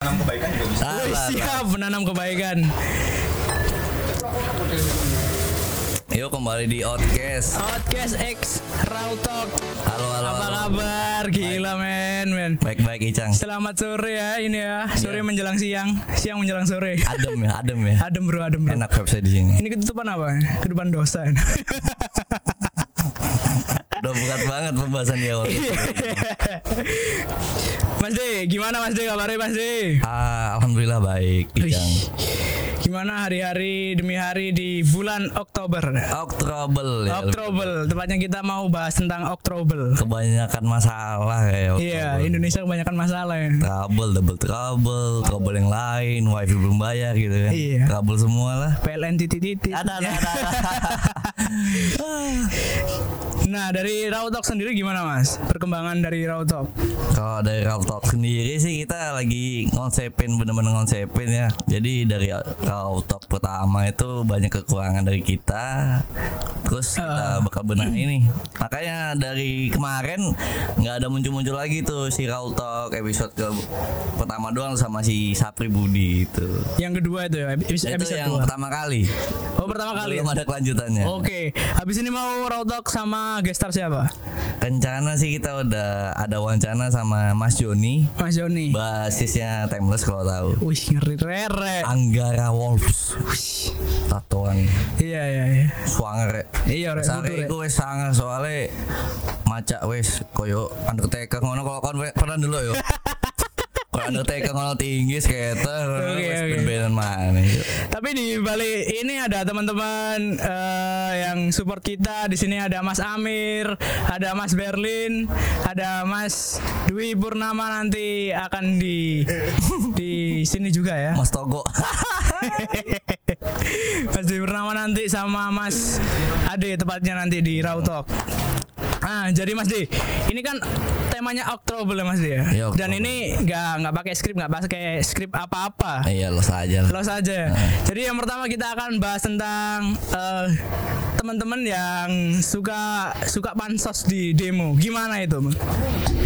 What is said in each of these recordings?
Tanam kebaikan juga bisa. Ah, Wih, lah, lah. siap menanam kebaikan. Yuk kembali di Outcast. Podcast X Raw Talk. Halo halo. Apa halo. kabar? Gila men, men. Baik-baik Icang. Selamat sore ya ini ya. Sore menjelang siang, siang menjelang sore. Adem ya, adem ya. Adem bro, adem bro. Enak website di sini. Ini ketutupan apa? Ketutupan dosa. Udah berat banget pembahasan awal. Mas D, gimana Mas D kabarnya Mas D? Ah, alhamdulillah baik, Wih, Icang. Gimana hari-hari demi hari di bulan Oktober? Oktober ya. Oktober, tepatnya kita mau bahas tentang Oktober. Kebanyakan masalah ya. Iya. Indonesia kebanyakan masalah ya. trouble, double trouble, trouble yang lain, wifi belum bayar gitu kan. Iya. Trouble semua lah. PLN titik-titik. Ada, ada, ada. Nah, dari Raw Talk sendiri gimana Mas? Perkembangan dari Raw Talk? Kalau dari Raw Talk sendiri sih kita lagi ngonsepin bener-bener ngonsepin ya. Jadi dari Raw Talk pertama itu banyak kekurangan dari kita. Terus kita bakal benahi nih. Makanya dari kemarin nggak ada muncul-muncul lagi tuh si Raw Talk episode ke pertama doang sama si Sapri Budi itu. Yang kedua itu ya, episode, Itu episode yang pertama kali. Oh, pertama kali. Belum ada kelanjutannya. Oke, habis ini mau Raw Talk sama gestar siapa? Rencana sih kita udah ada wawancara sama Mas Joni, Mas Joni. basisnya Timeless kalau tahu. Wih, ngeri rere. Anggara Wolves tatoan Iya, iya, iya. swanger Iya, rek, rek. iku wis sangar soalnya maca wis koyo Undertaker ngono kalau kon pernah dulu yo. Kalau Undertaker ngono tinggi skater mana. Tapi di balik ini ada teman-teman eh, yang support kita. Di sini ada Mas Amir, ada Mas Berlin, ada Mas Dwi Purnama nanti akan di di sini juga ya. Mas Togo. Mas Dwi Purnama nanti sama Mas Ade tepatnya nanti di Raw Talk. Ah, jadi Mas D, ini kan temanya Oktober ya Mas ya. Iya, Dan ini nggak nggak pakai skrip, nggak pakai skrip apa-apa. Iya lo saja. Lo saja. Jadi yang pertama kita akan bahas tentang eh, teman-teman yang suka suka pansos di demo. Gimana itu?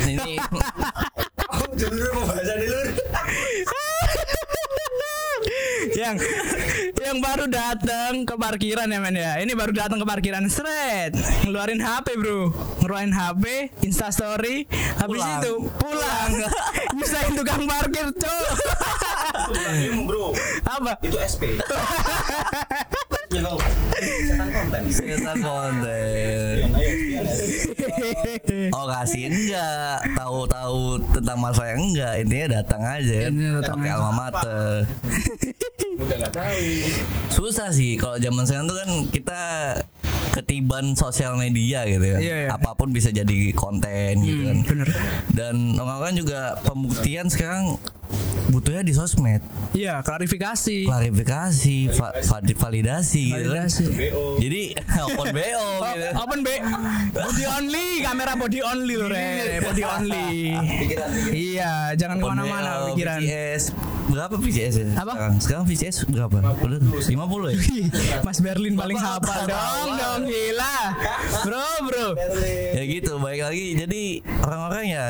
Ini Dulu pembahasan dulu. Yang yang baru datang ke parkiran ya men ya. Ini baru datang ke parkiran seret, ngeluarin HP bro, ngeluarin HP, Insta Story, habis Pulang. itu pulang, nyusahin tukang parkir cok. Ilmu bro. Apa? Itu SP. Setan konten. setan konten. Oh kasih enggak Tahu-tahu tentang masalah yang enggak Intinya datang aja kan Pakai alma mater Udah nggak tahu. Susah sih Kalau zaman sekarang tuh kan Kita ketiban sosial media gitu kan Iya, iya. Apa pun bisa jadi konten gitu kan Hmm, bener. Dan orang-orang juga Pembuktian sekarang Butuhnya di sosmed Iya, klarifikasi. Klarifikasi va- va- Validasi gitu kan Validasi. BO. Jadi Open BO Oh, gitu open B body only kamera body only loh re body only Pikiran, pikiran. iya jangan Open ke mana-mana BO, pikiran VCS Berapa VCS ya? Apa? Sekarang, sekarang VCS berapa? Udah 50 ya? Mas Berlin paling hafal dong dong gila bro bro ya gitu baik lagi jadi orang-orang ya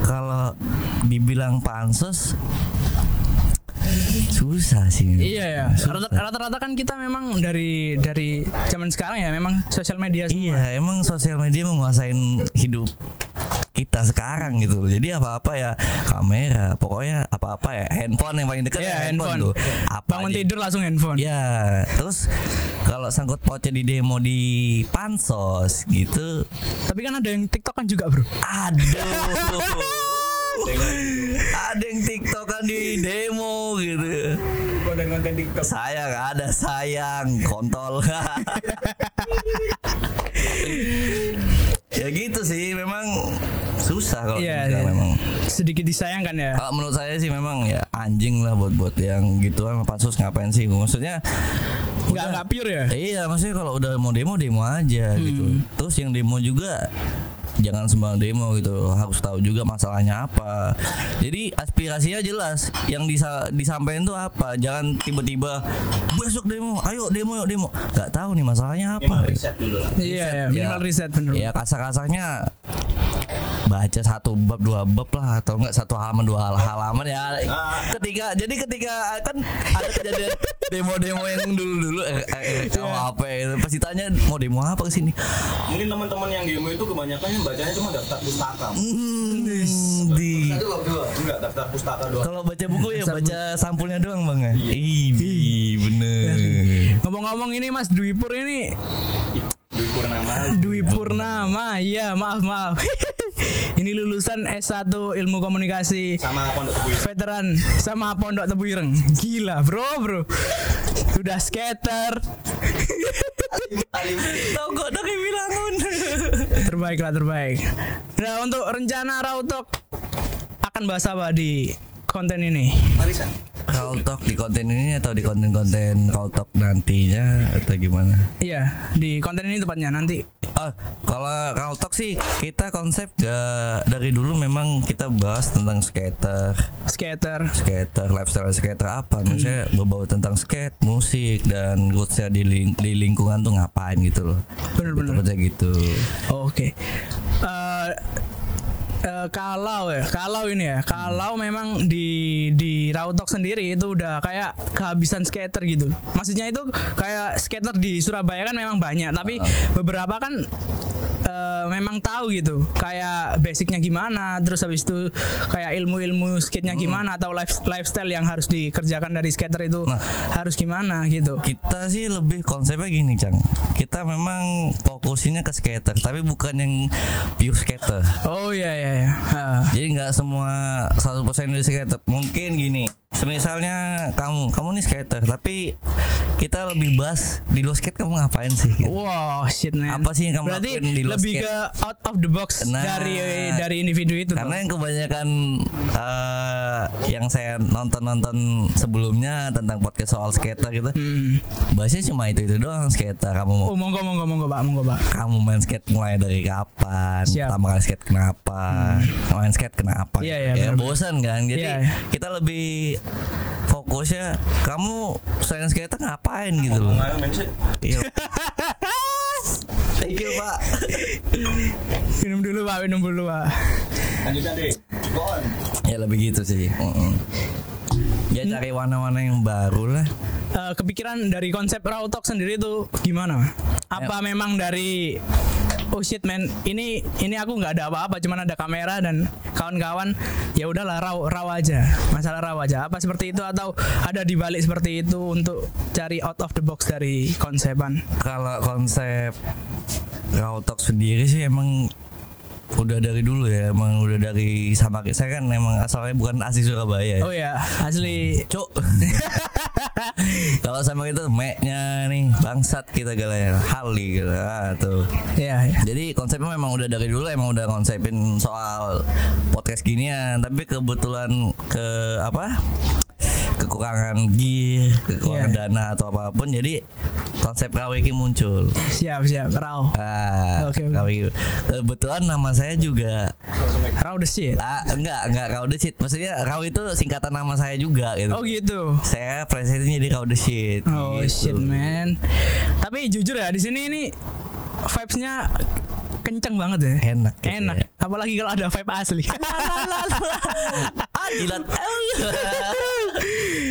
kalau dibilang pansos? Susah sih. Iya ya Rata- rata-rata kan kita memang dari dari zaman sekarang ya memang sosial media semua. iya emang sosial media menguasain hidup kita sekarang gitu jadi apa-apa ya kamera pokoknya apa-apa ya handphone yang paling dekat Iya, ya handphone. tuh. Apa bangun aja. tidur langsung handphone. Ya, terus kalau sangkut pautnya di demo di pansos gitu, tapi kan ada yang tiktok kan juga bro. Aduh, ada yang tiktokan di demo gitu. Konten-konten TikTok. Saya nggak ada sayang, kontol. ya gitu sih, memang susah kalau dibilang iya. memang. sedikit disayangkan ya Kalau menurut saya sih memang ya anjing lah buat buat yang gituan pansus ngapain sih? Maksudnya nggak nggak pure ya Iya, maksudnya kalau udah mau demo demo aja gitu. Hmm. Terus yang demo juga jangan sembarang demo gitu, harus tahu juga masalahnya apa. Jadi aspirasinya jelas, yang disa disampaikan tuh apa. Jangan tiba-tiba besok demo, ayo demo yuk demo. Gak tahu nih masalahnya apa. Minimal riset dulu lah. iya ya ya. minimal riset bener Ya kasar-kasarnya baca satu bab dua bab lah atau enggak satu halaman dua hal- halaman ya. Ketika jadi ketika kan ada kejadian demo-demo yang dulu-dulu eh, eh, eh, apa ya? Pasti tanya mau demo apa ke sini? Mungkin teman-teman yang demo itu kebanyakan yang bacanya cuma daftar pustaka. Hmm, di Enggak daftar pustaka doang. kalau baca buku ya baca sampulnya doang bang ya? Ih, bener. Ngomong-ngomong ini Mas Dwi Pur ini. Dwi Purnama. Dwi Purnama, iya maaf maaf. ini lulusan S1 Ilmu Komunikasi sama pondok tebu Ireng. veteran sama Pondok Tebu Ireng. Gila bro bro. Udah skater. Toko yang bilang terbaik lah terbaik. Nah untuk rencana Rautok akan bahas apa di konten ini? Kau talk di konten ini atau di konten-konten kau talk nantinya atau gimana? Iya di konten ini tepatnya nanti. Ah, kalau kau talk sih kita konsep ya, dari dulu memang kita bahas tentang skater, Skater. skater, lifestyle skater apa, misalnya berbau tentang skate, musik dan rootsnya di, ling- di lingkungan tuh ngapain gitu loh. Bener-bener. Kita gitu. Oke. Eh, eh, kalau ya, kalau ini ya, kalau memang di di Rautok sendiri itu udah kayak kehabisan skater gitu. Maksudnya itu kayak skater di Surabaya kan memang banyak, tapi beberapa kan eh, memang tahu gitu, kayak basicnya gimana, terus habis itu kayak ilmu-ilmu skate-nya gimana atau life- lifestyle yang harus dikerjakan dari skater itu Nah. harus gimana gitu. Kita sih lebih konsepnya gini, Cang. Kita memang fokusnya ke skater, tapi bukan yang pure skater. Oh iya iya iya. Jadi nggak semua 100% dari skater. Mungkin gini, misalnya kamu, kamu nih skater, tapi kita lebih bahas di luar skate kamu ngapain sih? gitu. Wow, shit man. Apa sih yang kamu Berarti lakuin di luar lebih skate? ke out of the box Nah. dari dari individu itu. Karena tuh. yang kebanyakan eh, yang saya nonton-nonton sebelumnya tentang podcast soal skater gitu, Hmm. bahasnya cuma itu itu doang skater. Kamu mau Oh, monggo monggo monggo Pak, monggo Pak. kamu main skate mulai dari kapan? Siap. Pertama kali skate kenapa? Main skate kenapa? Iya, iya, ya bosan kan. Jadi iya. kita lebih fokusnya kamu selain skate ngapain gitu loh. Iya. Thank you, Pak. Minum dulu Pak, minum dulu Pak. Lanjutkan deh. Go on. ya lebih gitu sih. Mm-mm. Ya cari warna-warna yang baru lah. Eh, kepikiran dari konsep Raw Talk sendiri itu gimana? Apa memang dari oh shit man, ini ini aku nggak ada apa-apa, cuman ada kamera dan kawan-kawan ya udahlah raw raw aja, masalah raw aja. Apa seperti itu atau ada di balik seperti itu untuk cari out of the box dari konsepan? Kalau konsep Raw Talk sendiri sih emang udah dari dulu ya emang udah dari sama saya kan emang asalnya bukan asli Surabaya ya. Oh ya, asli Cuk. Kalau sama itu meknya nih bangsat kita galanya Hali gitu ah, tuh. ya, ya. Jadi konsepnya memang udah dari dulu emang udah konsepin soal podcast ginian, tapi kebetulan ke apa? kekurangan gear, kekurangan Iya. dana atau apa pun jadi konsep Rawiki muncul. Siap, siap, raw. Ah, Oke, oke. Rawiki. Kebetulan nama saya juga Raw the shit. ah, enggak enggak Raw the Shit. Maksudnya Raw itu singkatan nama saya juga gitu. Oh gitu. Saya presidennya di Raw the Shit. Oh gitu. shit man. Tapi jujur ya di sini ini vibesnya kenceng banget ya. Enak gitu Enak. ya. Apalagi kalau ada vibe asli. ah jilat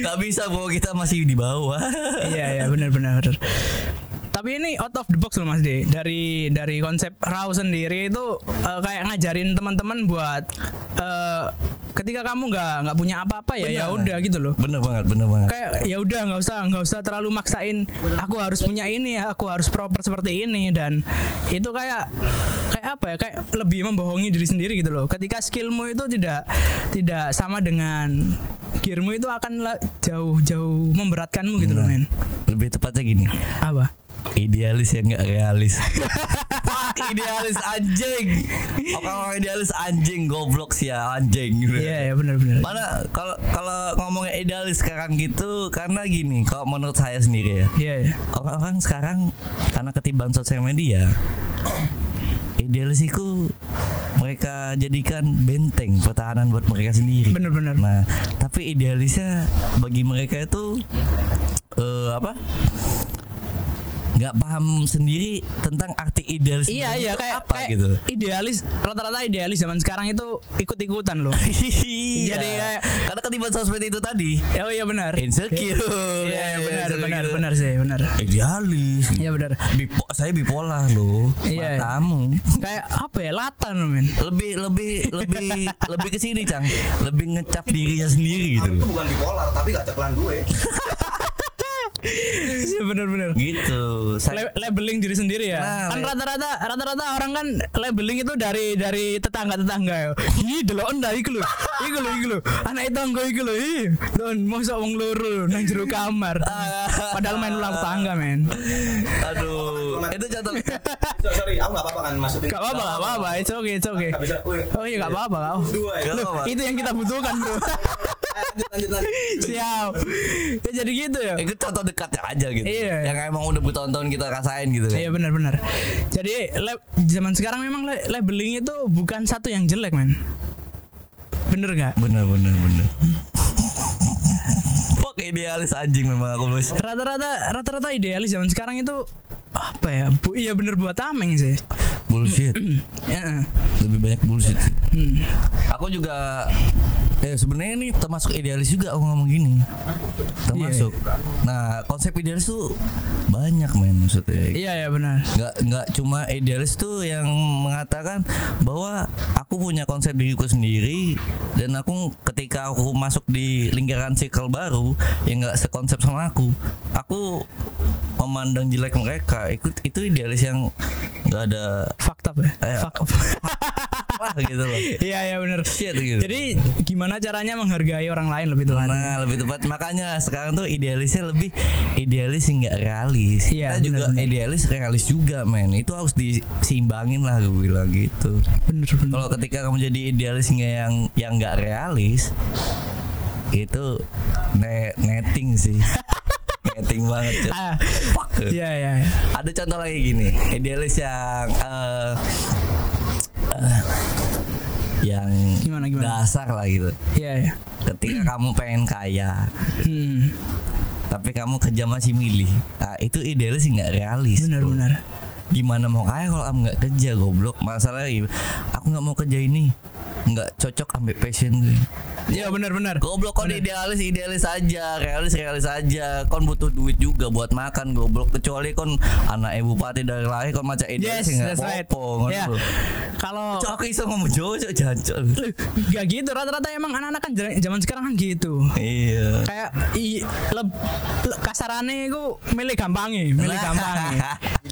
Gak bisa bro kita masih di bawah iya iya benar benar. Tapi ini out of the box loh Mas D. Dari dari konsep raw sendiri itu eh, kayak ngajarin teman-teman buat eh, ketika kamu nggak nggak punya apa-apa ya ya udah gitu loh. Bener banget bener banget. Kayak ya udah nggak usah nggak usah terlalu maksain aku harus punya ini ya aku harus proper seperti ini dan itu kayak kayak apa ya kayak lebih membohongi diri sendiri gitu loh. Ketika skillmu itu tidak tidak sama dengan gearmu itu akan jauh-jauh memberatkanmu gitu loh men Lebih tepatnya gini. Apa Idealis yang gak realis idealis anjing kalau idealis anjing Goblok sih ya anjing gitu. iya ya benar-benar Mana kalau kalau ngomongnya idealis sekarang gitu karena gini kalau menurut saya sendiri ya iya ya orang-orang sekarang karena ketiban sosial media idealis itu mereka jadikan benteng pertahanan buat mereka sendiri. Bener-bener. Nah, tapi idealisnya bagi mereka itu eh, apa? Nggak paham sendiri tentang arti idealis Iya itu iya kayak, apa kayak gitu idealis rata-rata idealis zaman sekarang itu ikut-ikutan loh. Iya. Jadi kayak- karena ketiban sosmed itu tadi oh iya benar. insecure Iya iya, benar Insecure. benar benar sih benar. idealis Iya benar. Bipo, saya bipolar loh Iya. matamu Kayak apa ya latan men. lebih lebih lebih lebih ke sini cang lebih ngecap dirinya sendiri gitu Aku loh bukan bipolar tapi gak ceklan gue. Iya benar-benar. gitu saya Le- labeling diri sendiri ya. Nah, kan rata-rata rata-rata orang kan labeling itu dari dari tetangga-tetangga ya. Ih, delok ndak iku lho. Iku lho iku lho. Anak tangga iku lho. Ih, don mosok wong loro nang jero kamar. Padahal main ulang tangga, men. aduh itu contoh So- Sorry, aku gak apa-apa kan maksudnya. Gak apa-apa, gak apa-apa. It's okay, it's okay. Oh iya gak apa-apa kau. Apa-apa. Itu yang kita butuhkan, Bro. Lanjut lanjut lanjut. Siap. Ya jadi gitu ya. itu contoh dekatnya aja gitu Iya. yang emang udah bertahun-tahun kita rasain gitu kan Iya benar-benar. Jadi zaman sekarang memang labeling itu bukan satu yang jelek, men. Bener nggak? bener bener bener Pok idealis anjing memang aku bos Rata-rata rata-rata idealis zaman sekarang itu apa ya? Bu, iya bener buat tameng sih. bullshit Ya. lebih banyak bullshit. Hmm. aku juga eh sebenarnya ini termasuk idealis juga aku ngomong gini termasuk nah konsep idealis tuh banyak men maksudnya Iya ya benar. nggak nggak cuma idealis tuh yang mengatakan bahwa aku punya konsep diriku sendiri dan aku ketika aku masuk di lingkaran circle baru yang nggak sekonsep sama aku aku memandang jelek mereka itu itu idealis yang nggak ada Fakta ya. Eh, Fuck. lah gitu loh Iya ya benar. shit gitu Jadi gimana caranya menghargai orang lain lebih tepat? Nah lebih tepat makanya sekarang tuh idealisnya lebih idealis nggak realis. Iya, Kita juga benar-benar. idealis realis juga men. Itu harus diseimbangin lah gue bilang gitu. Bener bener. Kalau ketika kamu jadi idealis nggak yang yang nggak realis itu ne netting sih. netting banget. Cok. Ah, Fuck. Iya iya. iya. Ada contoh lagi gini, idealis yang eh, yang Gimana, gimana? dasar lah gitu. Iya iya. Ketika kamu pengen kaya, Hmm. tapi kamu kerja masih milih nah, itu idealis sih nggak realis Benar bro. benar. gimana mau kaya kalau kamu nggak kerja goblok masalahnya aku nggak mau kerja ini nggak cocok ambil passion gue Iya benar benar. goblok kon idealis idealis aja realis realis aja. Kon butuh duit juga buat makan goblok. Kecuali kon anak ibu bupati dari lahir kon macam idealis Yes, nggak that's right. Ya. lho. Kalau Cok, iso ngomong Jawa cok jancok. Gak gitu rata-rata emang anak-anak kan zaman sekarang kan gitu. Iya. Kayak i, leb, le- kasarannya itu milih gampangnya milih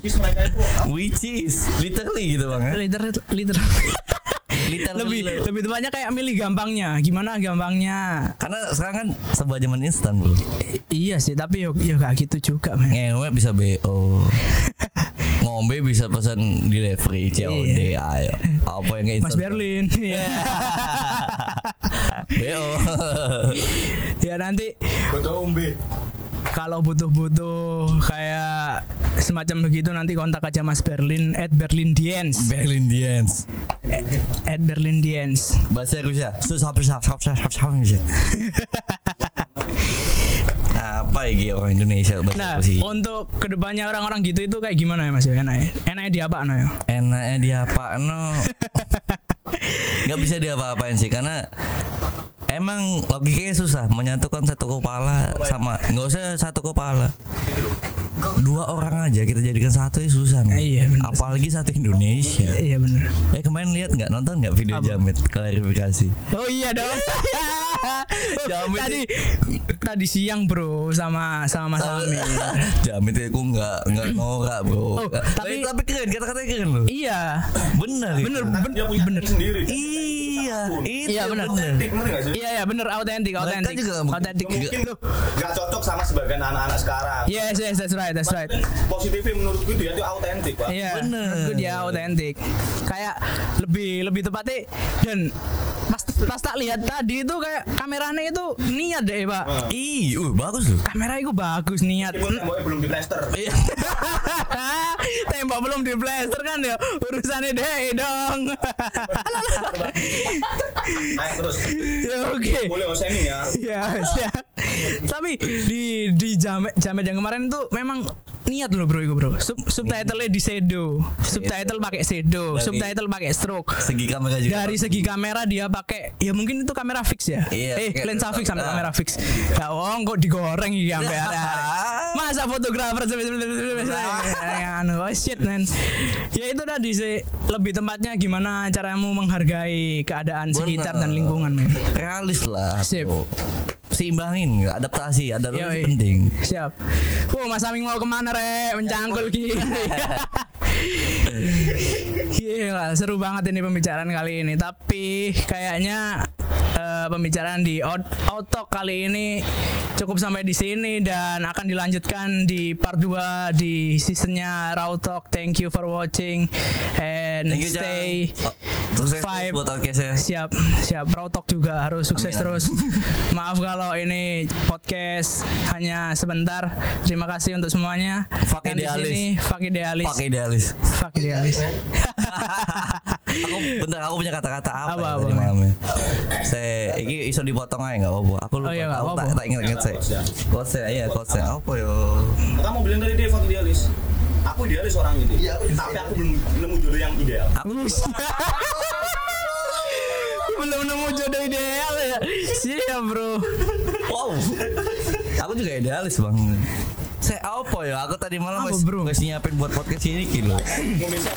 itu which is literally gitu bang ya? Liter lebih lebih tepatnya kayak milih gampangnya. Gimana gampangnya? Karena sekarang kan sebuah zaman instan bro. Iya sih tapi yo yo gak gitu juga men. Ngewe bisa BO Ngombe bisa pesan delivery COD Ayo Apa yang kayak Mas? Berlin ya BO ya nanti. Kalau butuh-butuh kayak semacam begitu nanti kontak aja Mas Berlin at Berlin Diens. Berlin Dance at Berlin Diens. Bahasa Rusia Susah susah susah susah susah Apa ya orang Indonesia bahasa Nah, Rusia untuk ke depannya orang-orang gitu itu kayak gimana ya Mas? Enaknya, enaknya di apa ya? Enaknya dia apa no Gak bisa diapa-apain sih Karena Emang logikanya susah menyatukan satu kepala sama nggak usah satu kepala dua orang aja kita jadikan satu ya susah nih. Iya, bener. apalagi satu Indonesia Iya bener. eh kemarin lihat nggak nonton nggak video Apa? Jamet klarifikasi Oh iya dong. Jamin. tadi tadi siang bro sama sama Mas Amir. Jamet aku nggak nggak norak bro Oh, tapi tapi- tapi keren kata-katanya keren loh iya. bener itu. Bener bener. tim sendiri. iya itu Iya, ngerti gak sih? Iya ya bener autentik autentik. juga Autentik. Mungkin gak cocok sama sebagian anak-anak sekarang. Yes yes that's right that's right. Positifnya menurutku dia itu autentik, Pak. Iya, Bener. menurutku dia autentik. Kayak lebih lebih tepatnya dan pas pas tak lihat tadi itu kayak kameranya itu niat deh pak. ih uh, bagus loh Kamera itu bagus niat. Temboknya belum diplester. iya Tembok belum di plaster kan ya urusannya deh dong. Ayo terus. Ya, Oke. Boleh osemi ya. Ya, siap. Tapi di di jamet jamet yang kemarin tuh memang niat loh bro itu bro. Sub subtitlenya di shadow, subtitle pakai shadow, Dari- subtitle pakai stroke. Segi kamera juga. Dari segi kamera dia pakai ya mungkin itu kamera fix ya. Iya, eh lensa fix sampai Ah. kamera fix. Ya wong kok digoreng iki sampai ada. Masa fotografer oh shit man. Ya itu tadi sih lebih tempatnya gimana caramu menghargai keadaan sekitar dan lingkungan men. realis lah. Sip. Seimbangin, adaptasi, ada Yoi. lebih penting. Siap. Oh, Mas Aming mau ke mana re? Mencangkul gini. Gila, seru banget ini pembicaraan kali ini. Tapi kayaknya eh, pembicaraan di Talk kali ini cukup sampai di sini dan akan dilanjutkan di part 2 di seasonnya Raw Talk. Thank you for watching and Thank you, stay. Oh, Sukses Five. buat podcastnya. siap siap Raw Talk juga harus sukses Amin, terus maaf kalau ini podcast hanya sebentar terima kasih untuk semuanya Fuck Yang di idealis. sini fuck idealis Pakai idealis. fuck idealis aku bentar aku punya kata-kata apa, Apa, ya apa? tadi malamnya. Saya ini iso dipotong aja enggak apa-apa. Aku lupa. Oh, iya, nggak aku tak tak ingat-ingat saya. Iya quotes saya. Apa yo? Kamu bilang tadi dia fuck idealis. Aku idealis orang itu. Iya, tapi aku belum nemu jodoh yang ideal. Aku belum nemu jodoh ideal ya siap bro wow. Aku juga idealis, Bang. Saya apa ya? Aku tadi malam bro? wes nyiapin buat podcast ini gitu. Minta